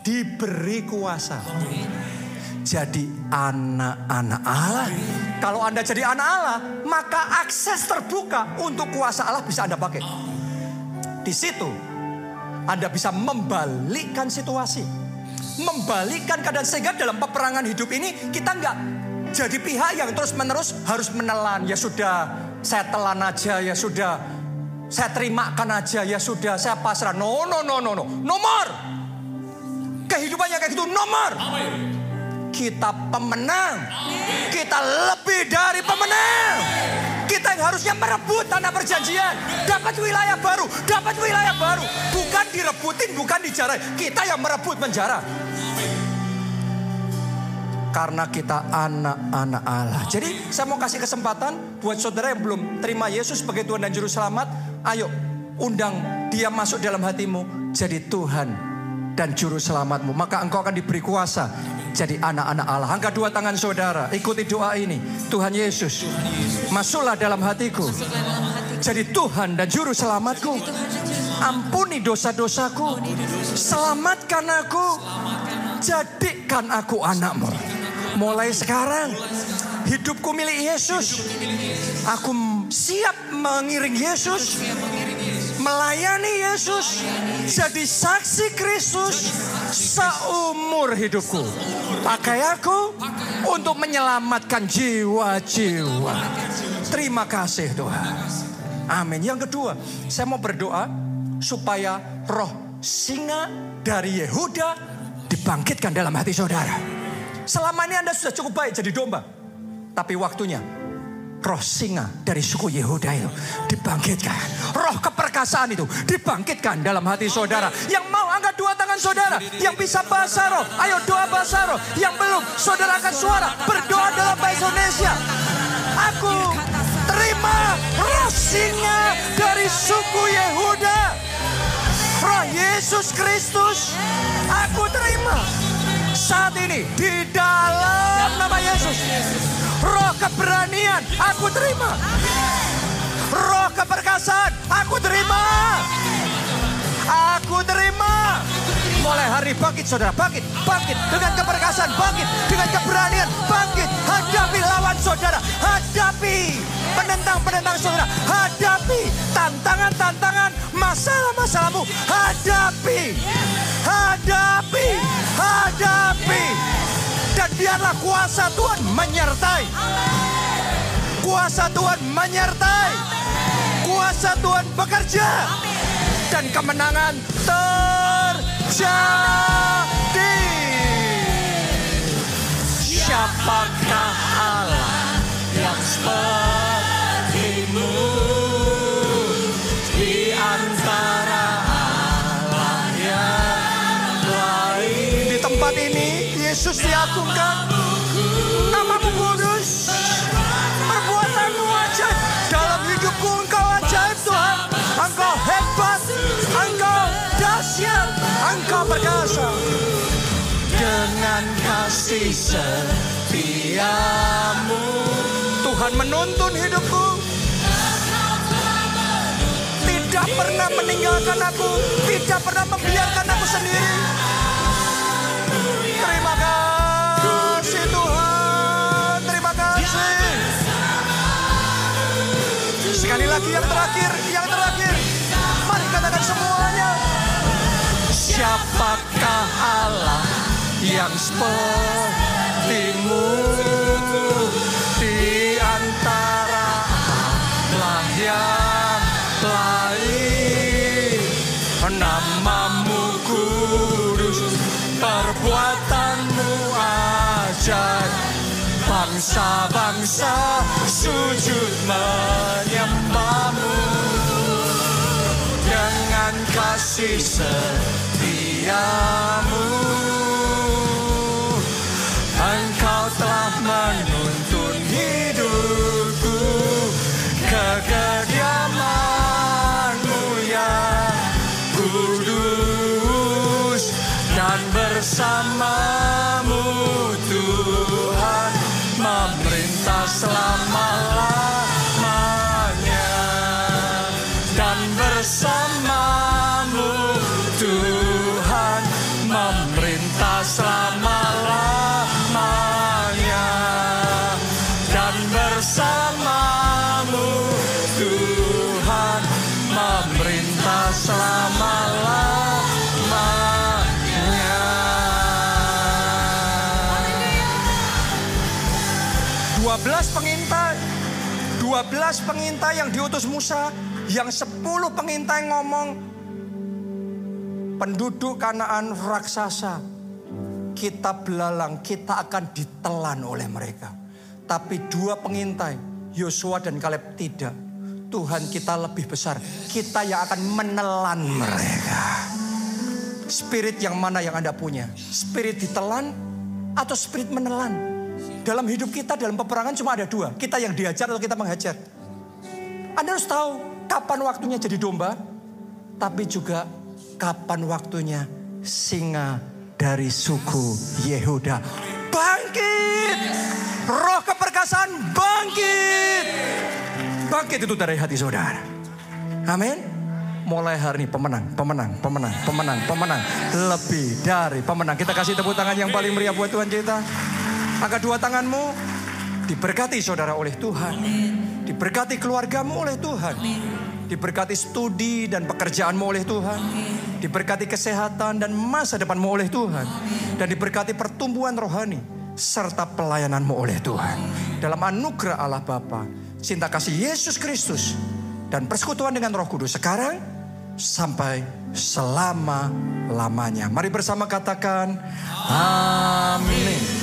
diberi kuasa. Jadi anak-anak Allah. Kalau Anda jadi anak Allah, maka akses terbuka untuk kuasa Allah bisa Anda pakai. Di situ Anda bisa membalikkan situasi membalikkan keadaan sehingga dalam peperangan hidup ini kita nggak jadi pihak yang terus menerus harus menelan ya sudah saya telan aja ya sudah saya terimakan aja ya sudah saya pasrah. No no no no no. Nomor kehidupannya kayak gitu nomor kita pemenang. Kita lebih dari pemenang. Kita yang harusnya merebut tanah perjanjian. Dapat wilayah baru dapat wilayah baru. Bukan direbutin bukan dijarai kita yang merebut menjara karena kita anak-anak Allah. Jadi saya mau kasih kesempatan buat saudara yang belum terima Yesus sebagai Tuhan dan Juru Selamat. Ayo undang dia masuk dalam hatimu jadi Tuhan dan Juru Selamatmu. Maka engkau akan diberi kuasa jadi anak-anak Allah. Angkat dua tangan saudara, ikuti doa ini. Tuhan Yesus, masuklah dalam hatiku. Jadi Tuhan dan Juru Selamatku. Ampuni dosa-dosaku. Selamatkan aku. Jadikan aku anakmu. Mulai sekarang hidupku milik Yesus. Aku siap mengiring Yesus. Melayani Yesus. Jadi saksi Kristus seumur hidupku. Pakai aku untuk menyelamatkan jiwa-jiwa. Terima kasih Tuhan. Amin. Yang kedua, saya mau berdoa supaya roh singa dari Yehuda dibangkitkan dalam hati saudara. Selama ini Anda sudah cukup baik jadi domba. Tapi waktunya roh singa dari suku Yehuda itu dibangkitkan. Roh keperkasaan itu dibangkitkan dalam hati saudara. Yang mau angkat dua tangan saudara. Yang bisa bahasa roh. Ayo doa bahasa roh. Yang belum saudara akan suara. Berdoa dalam bahasa Indonesia. Aku terima roh singa dari suku Yehuda. Roh Yesus Kristus. Aku terima saat ini di dalam nama Yesus. Roh keberanian aku terima. Roh keperkasaan aku terima. Aku terima. Mulai hari bangkit saudara, bangkit, bangkit dengan keperkasaan, bangkit dengan keberanian, bangkit. Hadapi lawan saudara, hadapi penentang-penentang saudara, hadapi tantangan-tantangan, masalah-masalahmu, hadapi, hadapi, hadapi. Dan biarlah kuasa Tuhan menyertai. Kuasa Tuhan menyertai. Kuasa Tuhan bekerja. Dan kemenangan jadi Siapakah Allah yang sepertimu? Di antara Allah yang lain. Di tempat ini Yesus diagungkan setiamu. Tuhan menuntun hidupku. Tidak pernah meninggalkan aku. Tidak pernah membiarkan aku sendiri. Terima kasih Tuhan. Terima kasih. Sekali lagi yang terakhir. Yang terakhir. Mari katakan semuanya. Siapakah Allah yang sepertimu di antara Allah yang lain. Namamu kudus perbuatanmu ajaib. Bangsa-bangsa sujud menyembahmu. Dengan kasih setiamu bersamamu Tuhan. Memerintah selama-lamanya 12 pengintai yang diutus Musa yang 10 pengintai ngomong penduduk Kanaan raksasa kita belalang kita akan ditelan oleh mereka. Tapi dua pengintai Yosua dan Kaleb tidak. Tuhan kita lebih besar. Kita yang akan menelan mereka. Spirit yang mana yang Anda punya? Spirit ditelan atau spirit menelan? Dalam hidup kita, dalam peperangan cuma ada dua. Kita yang dihajar atau kita menghajar. Anda harus tahu kapan waktunya jadi domba. Tapi juga kapan waktunya singa dari suku Yehuda. Bangkit! Roh keperkasaan bangkit! Bangkit itu dari hati saudara. Amin. Mulai hari ini pemenang, pemenang, pemenang, pemenang, pemenang. Lebih dari pemenang. Kita kasih tepuk tangan yang paling meriah buat Tuhan kita. Angkat dua tanganmu. Diberkati saudara oleh Tuhan. Diberkati keluargamu oleh Tuhan. Diberkati studi dan pekerjaanmu oleh Tuhan. Diberkati kesehatan dan masa depanmu oleh Tuhan. Dan diberkati pertumbuhan rohani. Serta pelayananmu oleh Tuhan. Dalam anugerah Allah Bapa, Cinta kasih Yesus Kristus. Dan persekutuan dengan roh kudus. Sekarang sampai selama-lamanya. Mari bersama katakan. Amin.